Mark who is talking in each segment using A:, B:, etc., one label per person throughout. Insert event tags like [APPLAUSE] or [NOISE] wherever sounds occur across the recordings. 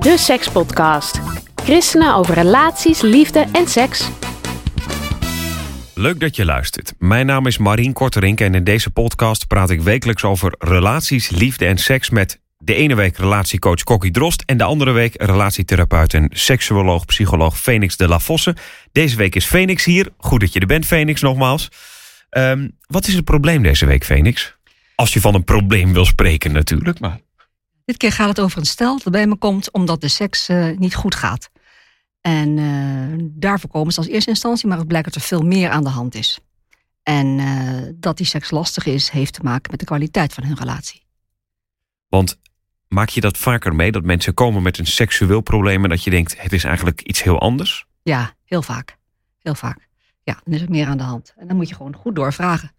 A: De Sekspodcast. Christenen over relaties, liefde en seks.
B: Leuk dat je luistert. Mijn naam is Marien Korterink en in deze podcast praat ik wekelijks over relaties, liefde en seks met de ene week relatiecoach Kokkie Drost en de andere week relatietherapeut en seksuoloog, psycholoog Phoenix de la Fosse. Deze week is Phoenix hier. Goed dat je er bent, Phoenix, nogmaals. Ehm, wat is het probleem deze week, Phoenix? Als je van een probleem wil spreken natuurlijk, maar...
C: Dit keer gaat het over een stel dat bij me komt omdat de seks uh, niet goed gaat. En uh, daarvoor komen ze als eerste instantie, maar het blijkt dat er veel meer aan de hand is. En uh, dat die seks lastig is, heeft te maken met de kwaliteit van hun relatie.
B: Want maak je dat vaker mee, dat mensen komen met een seksueel probleem en dat je denkt, het is eigenlijk iets heel anders?
C: Ja, heel vaak. Heel vaak. Ja, dan is er meer aan de hand. En dan moet je gewoon goed doorvragen.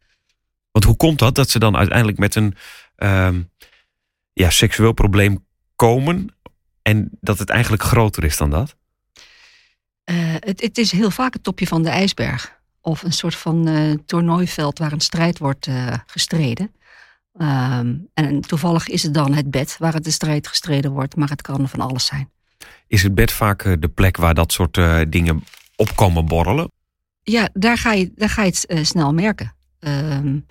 B: Want hoe komt dat, dat ze dan uiteindelijk met een uh, ja, seksueel probleem komen en dat het eigenlijk groter is dan dat?
C: Uh, het, het, is heel vaak het topje van de ijsberg. Of een soort van uh, toernooiveld waar een strijd wordt uh, gestreden. Um, en toevallig is het dan het bed waar het de strijd gestreden wordt, maar het kan van alles zijn.
B: Is het bed vaak de plek waar dat soort dingen opkomen borrelen?
C: Ja, daar ga je, daar ga je het snel merken. Um,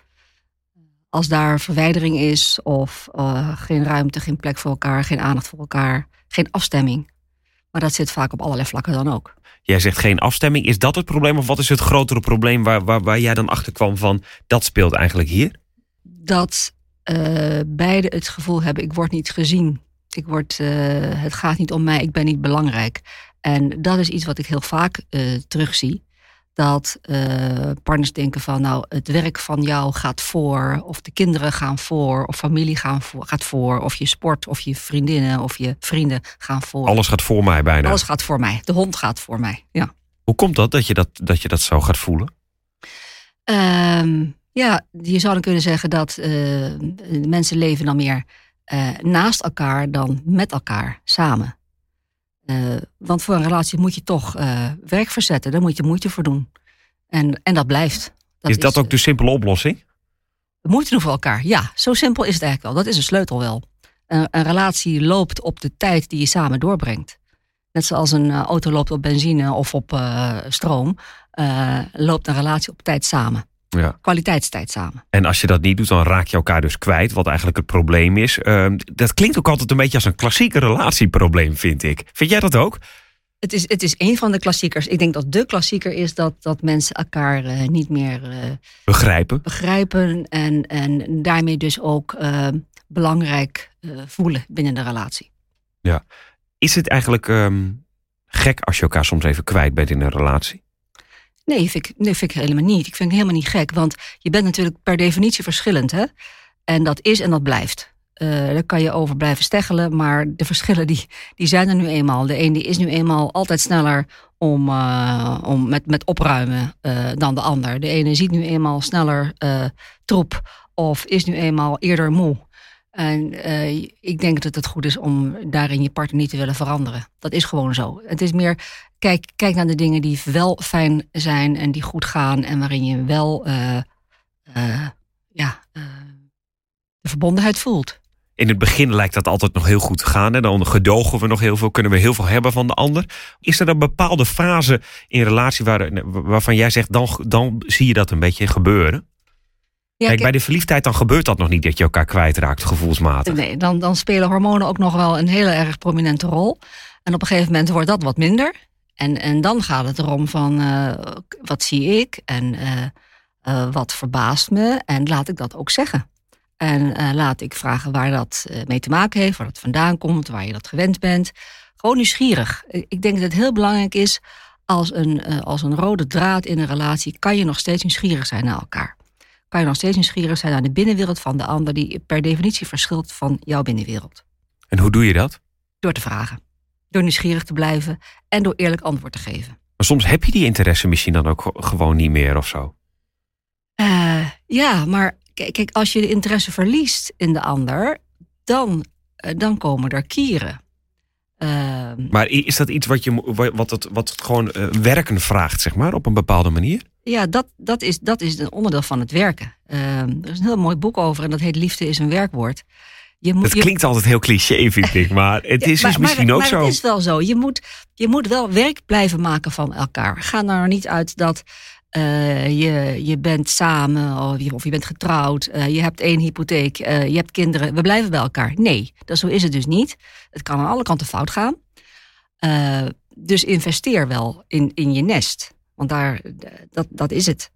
C: als daar verwijdering is of uh, geen ruimte, geen plek voor elkaar, geen aandacht voor elkaar, geen afstemming. Maar dat zit vaak op allerlei vlakken dan ook.
B: Jij zegt geen afstemming. Is dat het probleem of wat is het grotere probleem waar, waar, waar jij dan achter kwam van dat speelt eigenlijk hier?
C: Dat uh, beide het gevoel hebben, ik word niet gezien. Ik word, uh, het gaat niet om mij, ik ben niet belangrijk. En dat is iets wat ik heel vaak terugzie dat uh, partners denken van nou het werk van jou gaat voor, of de kinderen gaan voor, of familie gaan voor, gaat voor, of je sport, of je vriendinnen, of je vrienden gaan voor.
B: Alles gaat voor mij bijna.
C: Alles gaat voor mij. De hond gaat voor mij. Ja.
B: Hoe komt dat dat je dat, dat, je dat zo gaat voelen?
C: Um, ja, je zou dan kunnen zeggen dat uh, mensen leven dan meer uh, naast elkaar dan met elkaar samen. Uh, want voor een relatie moet je toch uh, werk verzetten. Daar moet je moeite voor doen. En, en dat blijft.
B: Dat is dat is, ook de simpele oplossing?
C: Moeite doen voor elkaar. Ja, zo simpel is het eigenlijk wel. Dat is een sleutel wel. Een, een relatie loopt op de tijd die je samen doorbrengt. Net zoals een uh, auto loopt op benzine of op stroom, loopt een relatie op tijd samen.
B: Ja.
C: Kwaliteitstijd samen.
B: En als je dat niet doet, dan raak je elkaar dus kwijt, wat eigenlijk het probleem is. Uh, dat klinkt ook altijd een beetje als een klassieke relatieprobleem, vind ik. Vind jij dat ook?
C: Het is, het is een van de klassiekers. Ik denk dat de klassieker is dat, dat mensen elkaar uh, niet meer uh,
B: begrijpen.
C: begrijpen. En, en daarmee dus ook uh, belangrijk voelen binnen de relatie.
B: Ja. Is het eigenlijk um, gek als je elkaar soms even kwijt bent in een relatie?
C: Nee, vind ik, vind ik helemaal niet. Ik vind het helemaal niet gek, want je bent natuurlijk per definitie verschillend. Hè? En dat is en dat blijft. Uh, daar kan je over blijven steggelen, maar de verschillen die, die zijn er nu eenmaal. De een die is nu eenmaal altijd sneller om, uh, om met, met opruimen uh, dan de ander. De ene ziet nu eenmaal sneller troep of is nu eenmaal eerder moe. En uh, ik denk dat het goed is om daarin je partner niet te willen veranderen. Dat is gewoon zo. Het is meer, kijk, kijk naar de dingen die wel fijn zijn en die goed gaan. En waarin je wel uh, uh, ja, de verbondenheid voelt.
B: In het begin lijkt dat altijd nog heel goed te gaan. En dan gedogen we nog heel veel, kunnen we heel veel hebben van de ander. Is er een bepaalde fase in relatie waar, waarvan jij zegt, dan, dan zie je dat een beetje gebeuren? Ja, Kijk, bij de verliefdheid dan gebeurt dat nog niet dat je elkaar kwijtraakt gevoelsmatig.
C: Nee, dan, dan spelen hormonen ook nog wel een hele erg prominente rol. En op een gegeven moment wordt dat wat minder. En, en dan gaat het erom van uh, wat zie ik en uh, uh, wat verbaast me en laat ik dat ook zeggen. En laat ik vragen waar dat mee te maken heeft, waar dat vandaan komt, waar je dat gewend bent. Gewoon nieuwsgierig. Ik denk dat het heel belangrijk is als een, als een rode draad in een relatie kan je nog steeds nieuwsgierig zijn naar elkaar kan je nog steeds nieuwsgierig zijn naar de binnenwereld van de ander, die per definitie verschilt van jouw binnenwereld.
B: En hoe doe je dat?
C: Door te vragen. Door nieuwsgierig te blijven en door eerlijk antwoord te geven.
B: Maar soms heb je die interesse misschien dan ook gewoon niet meer of zo.
C: Uh, ja, maar kijk, als je de interesse verliest in de ander, dan, uh, dan komen er kieren.
B: Uh, maar is dat iets wat, je, wat, het, wat het gewoon uh, werken vraagt, zeg maar, op een bepaalde manier?
C: Ja, dat, dat, is, dat is een onderdeel van het werken. Ehm, er is een heel mooi boek over en dat heet Liefde is een werkwoord.
B: Je moet, het klinkt altijd heel cliché, vind ik, maar [LAUGHS] het is dus misschien
C: maar,
B: ook
C: maar
B: zo.
C: Het is wel zo. Je moet, je moet wel werk blijven maken van elkaar. Ga nou er niet uit dat uh, je, je bent samen of je, of je bent getrouwd, uh, je hebt één hypotheek, uh, je hebt kinderen, we blijven bij elkaar. Nee, dat, zo is het dus niet. Het kan aan alle kanten fout gaan. dus investeer wel in, in je nest. Want daar, dat, dat is het.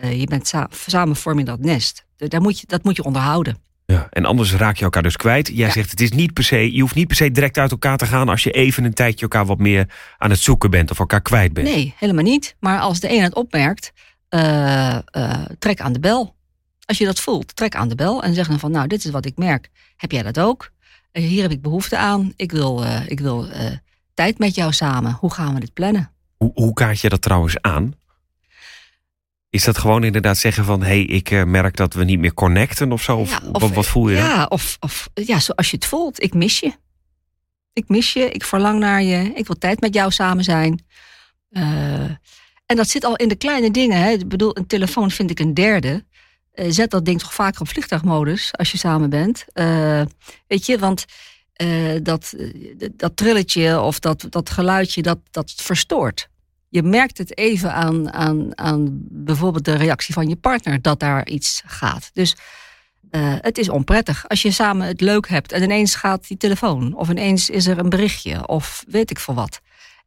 C: je bent sa samen vorm je dat nest. Daar moet je, dat moet je onderhouden.
B: Ja, en anders raak je elkaar dus kwijt. Jij ja. zegt het is niet per se, je hoeft niet per se direct uit elkaar te gaan als je even een tijdje elkaar wat meer aan het zoeken bent of elkaar kwijt bent.
C: Nee, helemaal niet. Maar als de een het opmerkt, uh, uh, trek aan de bel. Als je dat voelt, trek aan de bel en zeg dan van nou, dit is wat ik merk. Heb jij dat ook? Uh, hier heb ik behoefte aan. Ik wil, ik wil tijd met jou samen. Hoe gaan we dit plannen?
B: Hoe, hoe kaart je dat trouwens aan? Is dat gewoon inderdaad zeggen van... hé, hey, ik uh, merk dat we niet meer connecten of zo? Of, ja, of wat, wat, voel je
C: ja,
B: dan?
C: Of, of ja, zoals je het voelt. Ik mis je. Ik mis je, ik verlang naar je. Ik wil tijd met jou samen zijn. Uh, en dat zit al in de kleine dingen. Hè. Ik bedoel, een telefoon vind ik een derde. Uh, zet dat ding toch vaker op vliegtuigmodus als je samen bent. weet je, want... dat, dat trilletje of dat, dat geluidje, dat, dat verstoort je merkt het even aan, aan, aan bijvoorbeeld de reactie van je partner dat daar iets gaat. Dus uh, het is onprettig. Als je samen het leuk hebt en ineens gaat die telefoon, of ineens is er een berichtje, of weet ik veel wat.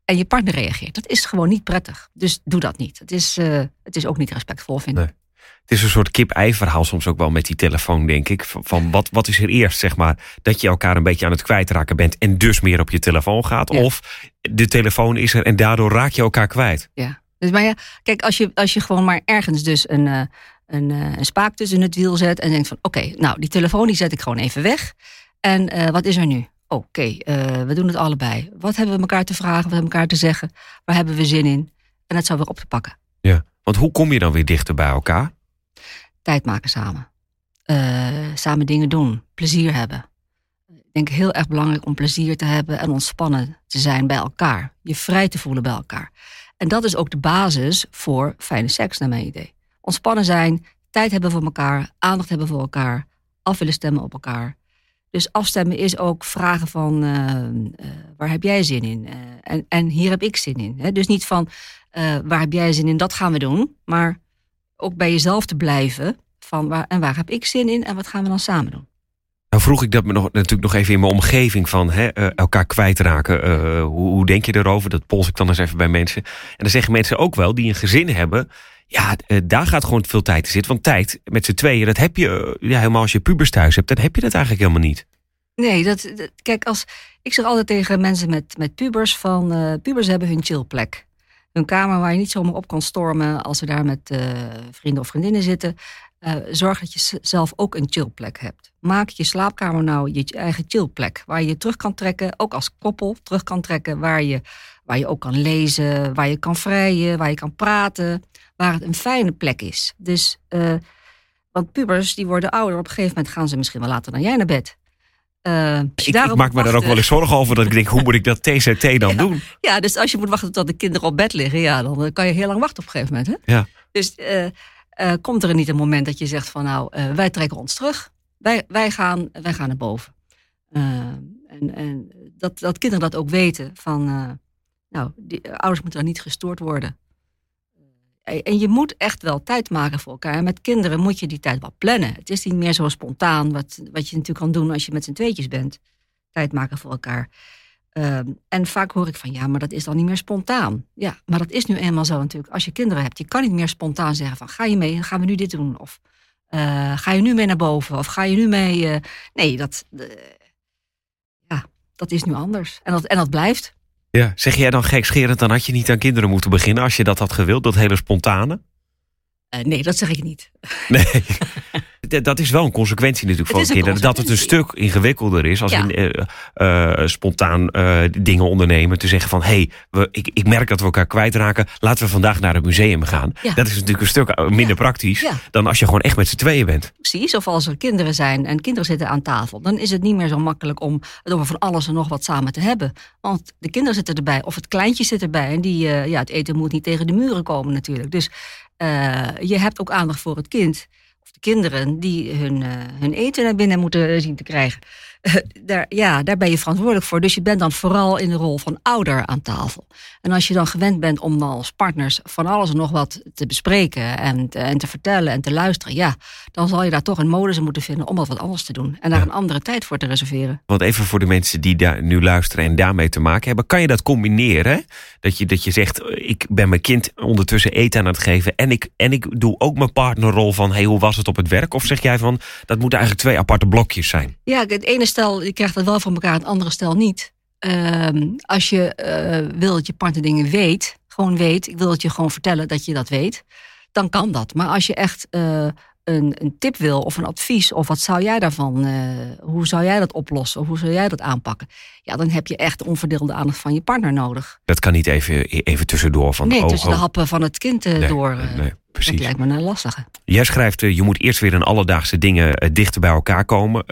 C: En je partner reageert. Dat is gewoon niet prettig. Dus doe dat niet. Het is, uh, het is ook niet respectvol, vind ik.
B: Nee. Het is een soort kip-ei verhaal soms ook wel met die telefoon, denk ik. Van wat, wat is er eerst, zeg maar, dat je elkaar een beetje aan het kwijtraken bent en dus meer op je telefoon gaat? Ja. Of de telefoon is er en daardoor raak je elkaar kwijt.
C: Ja, dus maar ja, kijk, als je, als je gewoon maar ergens dus een, uh, een, uh, een spaak tussen het wiel zet en denkt van oké, okay, nou die telefoon die zet ik gewoon even weg. En uh, wat is er nu? Oké, okay, we doen het allebei. Wat hebben we elkaar te vragen, wat hebben we elkaar te zeggen? Waar hebben we zin in? En dat zou weer op te pakken.
B: Ja, want hoe kom je dan weer dichter bij elkaar?
C: tijd maken samen. Uh, samen dingen doen, plezier hebben. Ik denk heel erg belangrijk om plezier te hebben en ontspannen te zijn bij elkaar. Je vrij te voelen bij elkaar. En dat is ook de basis voor fijne seks, naar mijn idee. Ontspannen zijn, tijd hebben voor elkaar, aandacht hebben voor elkaar, af willen stemmen op elkaar. Dus afstemmen is ook vragen van uh, uh, waar heb jij zin in? en, en hier heb ik zin in. Hè? Dus niet van waar heb jij zin in, dat gaan we doen. Maar ook bij jezelf te blijven. Van waar, en waar heb ik zin in en wat gaan we dan samen doen?
B: Nou vroeg ik dat me nog, natuurlijk nog even in mijn omgeving van hè, uh, elkaar kwijtraken. Uh, hoe, hoe, denk je erover? Dat pols ik dan eens even bij mensen. En dan zeggen mensen ook wel die een gezin hebben. Ja, uh, daar gaat gewoon veel tijd in zitten. Want tijd met z'n tweeën, dat heb je ja, helemaal als je pubers thuis hebt. Dan heb je dat eigenlijk helemaal niet.
C: Nee, dat, dat kijk, als, ik zeg altijd tegen mensen met, met pubers van... pubers hebben hun chillplek hun kamer waar je niet zomaar op kan stormen als ze daar met uh, vrienden of vriendinnen zitten. Uh, zorg dat je zelf ook een chillplek hebt. Maak je slaapkamer nou je eigen chillplek. Waar je je terug kan trekken, ook als koppel terug kan trekken. Waar je, waar je ook kan lezen, waar je kan vrijen, waar je kan praten. Waar het een fijne plek is. Dus, uh, want pubers die worden ouder. Op een gegeven moment gaan ze misschien wel later dan jij naar bed.
B: Uh, ik, ik, maak me daar ook wel eens zorgen over. Dat ik denk, hoe moet ik dat [LAUGHS] TCT dan
C: ja,
B: doen?
C: Ja, dus als je moet wachten tot de kinderen op bed liggen, ja, dan kan je heel lang wachten op een gegeven moment. Hè?
B: Ja.
C: Dus uh, uh, komt er niet een moment dat je zegt van nou, wij trekken ons terug. Wij, wij, gaan, wij gaan naar boven. en en dat, dat kinderen dat ook weten van, nou, die, ouders moeten dan niet gestoord worden. En je moet echt wel tijd maken voor elkaar. En met kinderen moet je die tijd wel plannen. Het is niet meer zo spontaan, wat, wat je natuurlijk kan doen als je met z'n tweetjes bent. Tijd maken voor elkaar. Um, en vaak hoor ik van ja, maar dat is dan niet meer spontaan. Ja, maar dat is nu eenmaal zo natuurlijk. Als je kinderen hebt, je kan niet meer spontaan zeggen van ga je mee, gaan we nu dit doen. Of uh, ga je nu mee naar boven? Of ga je nu mee. Uh, nee, dat, ja, dat is nu anders. En dat, en dat blijft.
B: Ja, zeg jij dan gekscherend, dan had je niet aan kinderen moeten beginnen als je dat had gewild, dat hele spontane?
C: nee, dat zeg ik niet.
B: Nee. [LAUGHS] dat is wel een consequentie natuurlijk
C: Het
B: voor kinderen. Dat het een stuk ingewikkelder is als
C: Ja.
B: in eh, eh, spontaan eh, dingen ondernemen. Te zeggen van, hé, hey, we- ik, ik merk dat we elkaar kwijtraken. Laten we vandaag naar het museum gaan.
C: Ja.
B: Dat is natuurlijk een stuk minder
C: Ja.
B: praktisch dan als je gewoon echt met z'n tweeën bent.
C: Precies, of als er kinderen zijn en kinderen zitten aan tafel, dan is het niet meer zo makkelijk om het over van alles en nog wat samen te hebben. Want de kinderen zitten erbij, of het kleintje zit erbij. En die, ja, het eten moet niet tegen de muren komen natuurlijk. Dus je hebt ook aandacht voor het kind, de kinderen, die hun, eh, hun eten naar binnen moeten zien te krijgen. Eh, daar, ja, daar ben je verantwoordelijk voor. Dus je bent dan vooral in de rol van ouder aan tafel. En als je dan gewend bent om als partners van alles en nog wat te bespreken en, te- en te vertellen en te luisteren, ja, dan zal je daar toch een modus in moeten vinden om wat, wat anders te doen. En daar een andere tijd voor te reserveren.
B: Want even voor de mensen die daar nu luisteren en daarmee te maken hebben. Kan je dat combineren? Dat je, dat je zegt, eh, ik ben mijn kind ondertussen eten aan het geven. En ik, en ik doe ook mijn partnerrol van, hey, hoe was het op het werk? Of zeg jij van, dat moeten eigenlijk twee aparte blokjes zijn?
C: Ja, het ene stel je krijgt dat wel van elkaar, het andere stel niet. Ehm, als je eh, wil dat je partner dingen weet, gewoon weet, ik wil dat je gewoon vertellen dat je dat weet, dan kan dat. Maar als je echt eh, een, een tip wil of een advies, of wat zou jij daarvan, eh, hoe zou jij dat oplossen, of hoe zou jij dat aanpakken, ja, dan heb je echt de onverdeelde aandacht van je partner nodig.
B: Dat kan niet even, even tussendoor van,
C: nee,
B: oh,
C: tussen de
B: oh,
C: happen van het kind eh,
B: nee,
C: door.
B: nee,
C: eh,
B: nee,
C: dat
B: precies.
C: lijkt me een lastige.
B: Jij schrijft, eh, je moet eerst weer in alledaagse dingen dichter bij elkaar komen.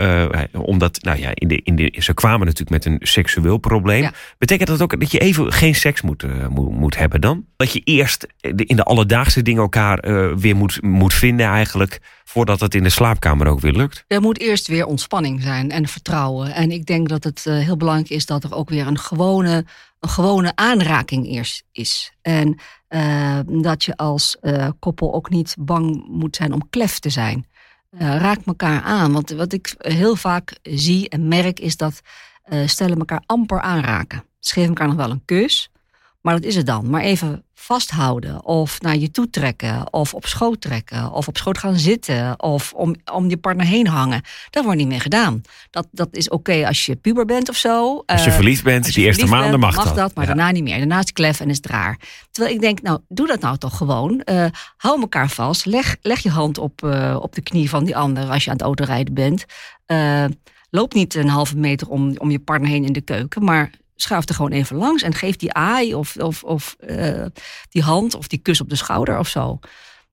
B: omdat, nou ja, in de, in de, ze kwamen natuurlijk met een seksueel probleem.
C: Ja.
B: Betekent dat ook dat je even geen seks moet, moet, moet hebben dan? Dat je eerst in de alledaagse dingen elkaar weer moet, moet vinden eigenlijk... voordat het in de slaapkamer ook weer lukt?
C: Er moet eerst weer ontspanning zijn en vertrouwen. En ik denk dat het eh, heel belangrijk is dat er ook weer een gewone, een gewone aanraking eerst is. En eh, dat je als eh, koppel ook niet bang moet zijn om klef te zijn. Raak elkaar aan. Want wat ik heel vaak zie en merk is dat stellen elkaar amper aanraken. Ze geven elkaar nog wel een kus. Maar dat is het dan. Maar even vasthouden of naar je toe trekken of op schoot trekken of op schoot gaan zitten of om, om je partner heen hangen. Dat wordt niet meer gedaan. Dat, dat is oké als je puber bent of zo.
B: Als je
C: Eh,
B: verliefd bent,
C: je
B: die eerste maanden
C: bent,
B: mag,
C: dat. maar
B: Ja.
C: daarna niet meer. Daarna is het klef en is het raar. Terwijl ik denk, nou, doe dat nou toch gewoon. Eh, hou elkaar vast. Leg, leg je hand op, eh, op de knie van die ander als je aan het autorijden bent. Loop niet een halve meter om, om je partner heen in de keuken, maar schuif er gewoon even langs en geef die aai of, of, of eh, die hand of die kus op de schouder of zo.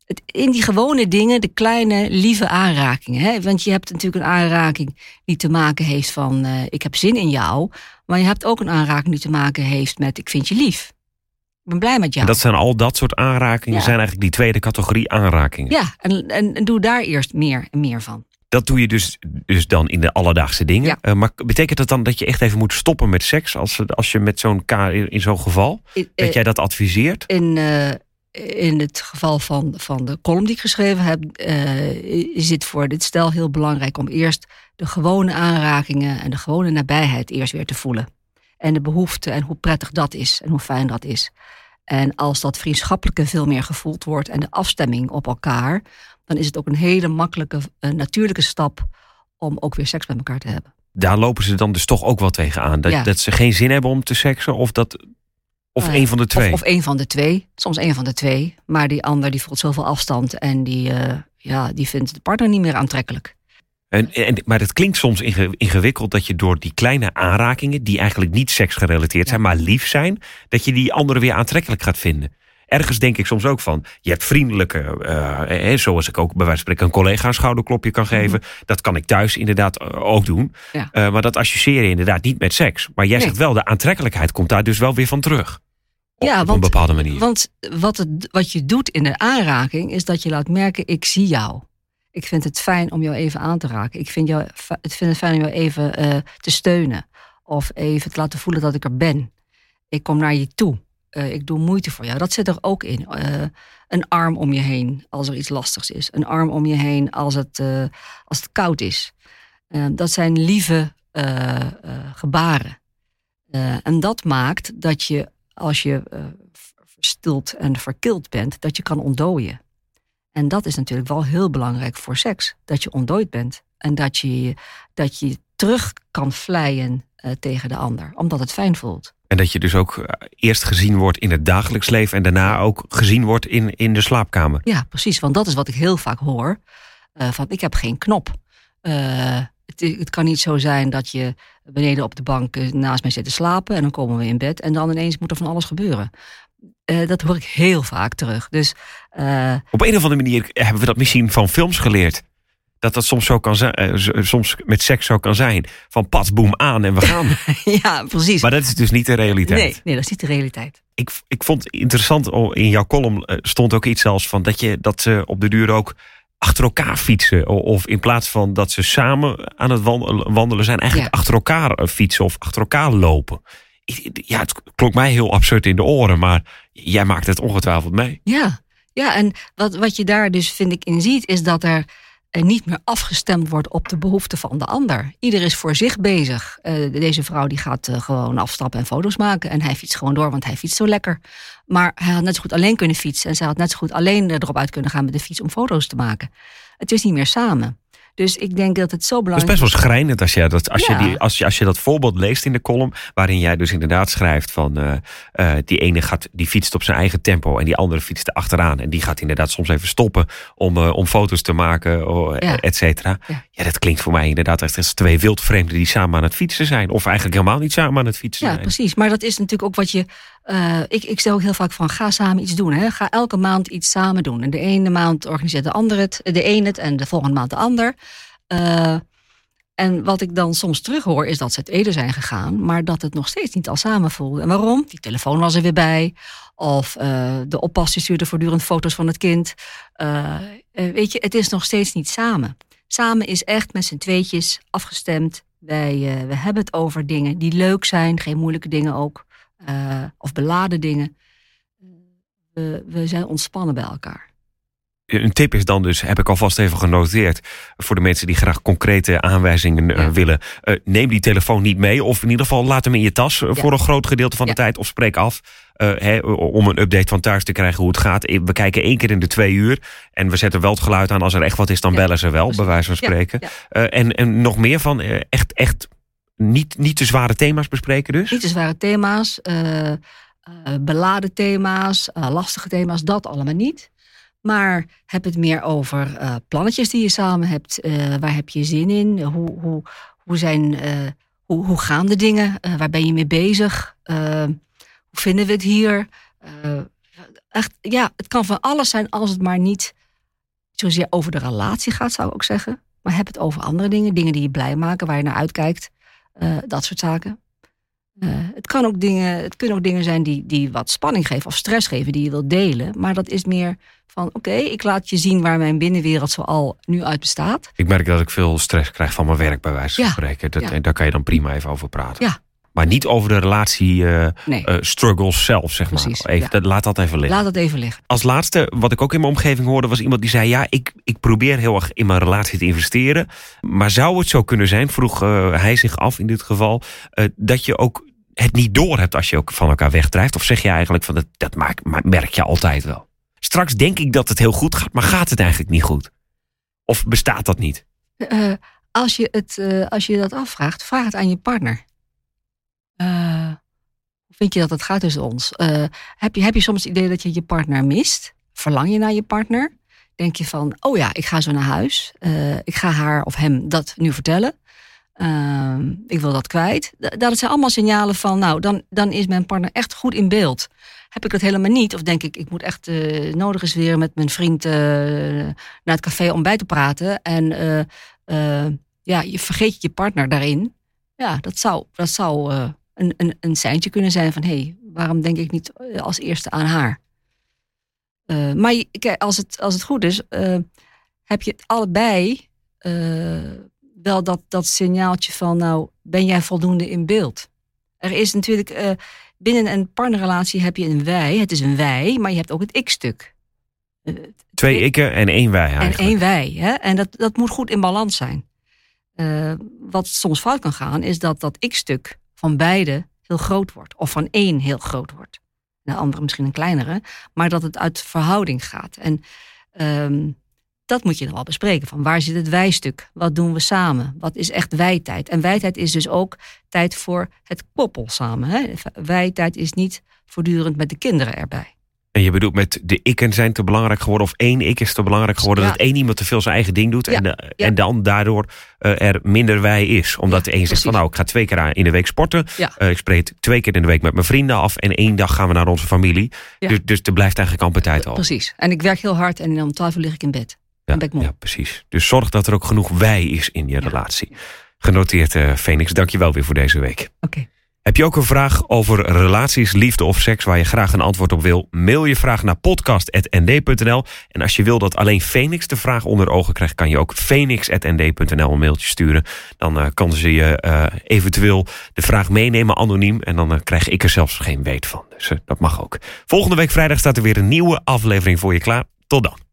C: Het, in die gewone dingen, de kleine, lieve aanrakingen. Hè? Want je hebt natuurlijk een aanraking die te maken heeft van eh, ik heb zin in jou. Maar je hebt ook een aanraking die te maken heeft met ik vind je lief. Ik ben blij met jou.
B: En dat zijn al dat soort aanrakingen,
C: Ja.
B: zijn eigenlijk die tweede categorie aanrakingen.
C: Ja, en, en, en doe daar eerst meer en meer van.
B: Dat doe je dus, dus dan in de alledaagse dingen.
C: Ja.
B: Eh, maar betekent dat dan dat je echt even moet stoppen met seks als, als je met zo'n ka in, zo'n geval?
C: In,
B: Dat
C: eh,
B: jij dat adviseert?
C: in, eh, in het geval van, van de column die ik geschreven heb, is het voor dit stel heel belangrijk om eerst de gewone aanrakingen en de gewone nabijheid eerst weer te voelen. En de behoefte en hoe prettig dat is en hoe fijn dat is. En als dat vriendschappelijke veel meer gevoeld wordt en de afstemming op elkaar, dan is het ook een hele makkelijke, eh, natuurlijke stap om ook weer seks met elkaar te hebben.
B: Daar lopen ze dan dus toch ook wel tegen aan. Dat,
C: Ja.
B: dat ze geen zin hebben om te seksen of, dat, of een van de twee.
C: Of, of een van de twee, soms een van de twee. Maar die ander die voelt zoveel afstand en die, eh, ja, die vindt de partner niet meer aantrekkelijk.
B: En, en, maar het klinkt soms inge- ingewikkeld dat je door die kleine aanrakingen, die eigenlijk niet seksgerelateerd zijn, maar lief zijn, dat je die andere weer aantrekkelijk gaat vinden. Ergens denk ik soms ook van, je hebt vriendelijke, eh, eh, zoals ik ook bij wijze van spreken een collega een schouderklopje kan geven. Dat kan ik thuis inderdaad eh, ook doen.
C: Mhm. Ja.
B: Eh, maar dat associeer je inderdaad niet met seks. Maar jij
C: Nee.
B: zegt wel, de aantrekkelijkheid komt daar dus wel weer van terug. Op,
C: Ja,
B: op een
C: want-
B: bepaalde manier.
C: Want wat, het, wat je doet in de aanraking is dat je laat merken: ik zie jou. Ik vind het fijn om jou even aan te raken. Ik vind, jou, ik vind het fijn om jou even eh, te steunen. Of even te laten voelen dat ik er ben. Ik kom naar je toe. Eh, ik doe moeite voor jou. Dat zit er ook in. Eh, een arm om je heen als er iets lastigs is. Een arm om je heen als het, eh, als het koud is. Dat zijn lieve gebaren. En dat maakt dat je als je verstild en verkild bent, dat je kan ontdooien. En dat is natuurlijk wel heel belangrijk voor seks. Dat je ontdooid bent. En dat je, dat je terug kan vlijen eh, tegen de ander. Omdat het fijn voelt.
B: En dat je dus ook eh, eerst gezien wordt in het dagelijks leven en daarna ook gezien wordt in, in de slaapkamer.
C: Ja, precies. Want dat is wat ik heel vaak hoor. Uh, van ik heb geen knop. Uh, het, het, kan niet zo zijn dat je beneden op de bank naast mij zit te slapen en dan komen we in bed en dan ineens moet er van alles gebeuren. dat hoor ik heel vaak terug. Dus,
B: Op een of andere manier hebben we dat misschien van films geleerd dat dat soms zo kan zijn, uh, soms met seks zo kan zijn. Van pas, boem aan en we gaan. [LAUGHS]
C: ja, precies.
B: Maar dat is dus niet de realiteit.
C: Nee, nee dat is niet de realiteit.
B: Ik, ik vond interessant, in jouw column eh, stond ook iets zelfs van dat, je, dat ze op de duur ook achter elkaar fietsen. Of in plaats van dat ze samen aan het wandelen zijn, eigenlijk achter elkaar eh, fietsen of achter elkaar lopen. Ja, het klonk mij heel absurd in de oren, maar jij maakt het ongetwijfeld mee.
C: Ja, ja en wat, wat je daar dus vind ik in ziet, is dat er en niet meer afgestemd wordt op de behoeften van de ander. Ieder is voor zich bezig. Uh, deze vrouw die gaat uh, gewoon afstappen en foto's maken. En hij fietst gewoon door, want hij fietst zo lekker. Maar hij had net zo goed alleen kunnen fietsen. En zij had net zo goed alleen erop uit kunnen gaan met de fiets om foto's te maken. Het is niet meer samen. Dus ik denk dat het zo belangrijk
B: is. Het is best wel schrijnend als je dat, als je die, als je, als je dat voorbeeld leest in de column. Waarin jij dus inderdaad schrijft van uh, uh, die ene gaat, die fietst op zijn eigen tempo. En die andere fietst er achteraan. En die gaat inderdaad soms even stoppen om, uh, om foto's te maken, ja. et cetera. Ja. ja. dat klinkt voor mij inderdaad echt als twee wildvreemden die samen aan het fietsen zijn. Of eigenlijk helemaal niet samen aan het fietsen zijn.
C: Ja, precies. Maar dat is natuurlijk ook wat je. Uh, ik, ik stel ook heel vaak van ga samen iets doen. Hè. Ga elke maand iets samen doen. En de ene maand organiseert de ander het, de een het en de volgende maand de ander. Uh, en wat ik dan soms terughoor is dat ze het eerder zijn gegaan, maar dat het nog steeds niet al samen voelde. En waarom? Die telefoon was er weer bij. Of uh, de oppas stuurde voortdurend foto's van het kind. Weet je, het is nog steeds niet samen. Samen is echt met z'n tweetjes afgestemd. Wij we hebben het over dingen die leuk zijn, geen moeilijke dingen ook. Of beladen dingen. We, we zijn ontspannen bij elkaar
B: een tip is dan dus, heb ik alvast even genoteerd, voor de mensen die graag concrete aanwijzingen willen. Uh, neem die telefoon niet mee, of in ieder geval laat hem in je tas ja. voor een groot gedeelte van de ja. tijd, of spreek af. He, om een update van thuis te krijgen hoe het gaat. We kijken één keer in de twee uur. En we zetten wel het geluid aan. Als er echt wat is, dan bellen ze wel, bij wijze van spreken. en, en nog meer van echt, echt niet, niet te zware thema's bespreken dus?
C: Niet te zware thema's. beladen thema's, lastige thema's, dat allemaal niet. Maar heb het meer over plannetjes die je samen hebt. Waar heb je zin in? Hoe, hoe, hoe, zijn, hoe, hoe gaan de dingen? waar ben je mee bezig? hoe vinden we het hier? echt, ja, het kan van alles zijn als het maar niet zozeer over de relatie gaat, zou ik ook zeggen. Maar heb het over andere dingen. Dingen die je blij maken, waar je naar uitkijkt. Dat soort zaken. Uh, het, kan ook dingen, het kunnen ook dingen zijn die, die wat spanning geven of stress geven, die je wilt delen. Maar dat is meer van: oké, ik laat je zien waar mijn binnenwereld zoal nu uit bestaat.
B: Ik merk dat ik veel stress krijg van mijn werk, bij wijze van ja. spreken. Dat, ja. Daar kan je dan prima even over praten.
C: Ja.
B: Maar niet over de relatie uh, nee. uh, struggles zelf, zeg
C: Precies,
B: maar. Even,
C: ja.
B: Laat dat even liggen.
C: Laat dat even liggen.
B: Als laatste, wat ik ook in mijn omgeving hoorde, was iemand die zei: Ja, ik, ik probeer heel erg in mijn relatie te investeren. Maar zou het zo kunnen zijn, vroeg uh, hij zich af in dit geval, dat je ook het niet door hebt als je ook van elkaar wegdrijft? Of zeg je eigenlijk van dat, dat maak, merk je altijd wel? Straks denk ik dat het heel goed gaat, maar gaat het eigenlijk niet goed? Of bestaat dat niet?
C: Uh, als, je het, uh, als je dat afvraagt, vraag het aan je partner. Uh, vind je dat het gaat tussen ons? heb, je, heb je soms het idee dat je je partner mist? Verlang je naar je partner? Denk je van, oh ja, ik ga zo naar huis. ik ga haar of hem dat nu vertellen. Uh, ik wil dat kwijt. Dat zijn allemaal signalen van, nou, dan, dan is mijn partner echt goed in beeld. Heb ik dat helemaal niet? Of denk ik, ik moet echt nodig eens weer met mijn vriend naar het café om bij te praten. En ja, je vergeet je partner daarin. Ja, dat zou, dat zou een, een, een seintje kunnen zijn van, hé, hey, waarom denk ik niet als eerste aan haar? maar kijk, als het, als het goed is, heb je allebei wel dat, dat signaaltje van, nou, ben jij voldoende in beeld? Er is natuurlijk, binnen een partnerrelatie heb je een wij, het is een wij, maar je hebt ook het ik-stuk.
B: Twee ikken en één wij eigenlijk.
C: En één wij, hè? en dat, dat moet goed in balans zijn. Wat soms fout kan gaan, is dat dat ik-stuk van beide heel groot wordt. Of van één heel groot wordt. De andere misschien een kleinere. Maar dat het uit verhouding gaat. En um, dat moet je dan wel bespreken. Van waar zit het wijstuk? Wat doen we samen? Wat is echt wijtijd? En wijtijd is dus ook tijd voor het koppel samen. Hè? Wijtijd is niet voortdurend met de kinderen erbij.
B: En je bedoelt met de ikken zijn te belangrijk geworden... of één ik is te belangrijk geworden... dat één iemand te veel zijn eigen ding doet... en, de, en dan daardoor uh, er minder wij is. Omdat de een zegt van nou, ik ga twee keer in de week sporten. Uh, ik spreek twee keer in de week met mijn vrienden af... en één dag gaan we naar onze familie. Dus, dus er blijft eigenlijk amper tijd over.
C: Precies. En ik werk heel hard en om twaalf uur lig ik in bed.
B: Ja, ja, precies. Dus zorg dat er ook genoeg wij is in je relatie. Genoteerd, uh, Phoenix. Dank je wel weer voor deze week.
C: Oké.
B: Heb je ook een vraag over relaties, liefde of seks waar je graag een antwoord op wil? Mail je vraag naar podcast.nd.nl. En als je wil dat alleen Phoenix de vraag onder ogen krijgt, kan je ook phoenix.nd.nl een mailtje sturen. Dan uh, kan ze je uh, eventueel de vraag meenemen anoniem. En dan uh, krijg ik er zelfs geen weet van. Dus dat mag ook. Volgende week vrijdag staat er weer een nieuwe aflevering voor je klaar. Tot dan.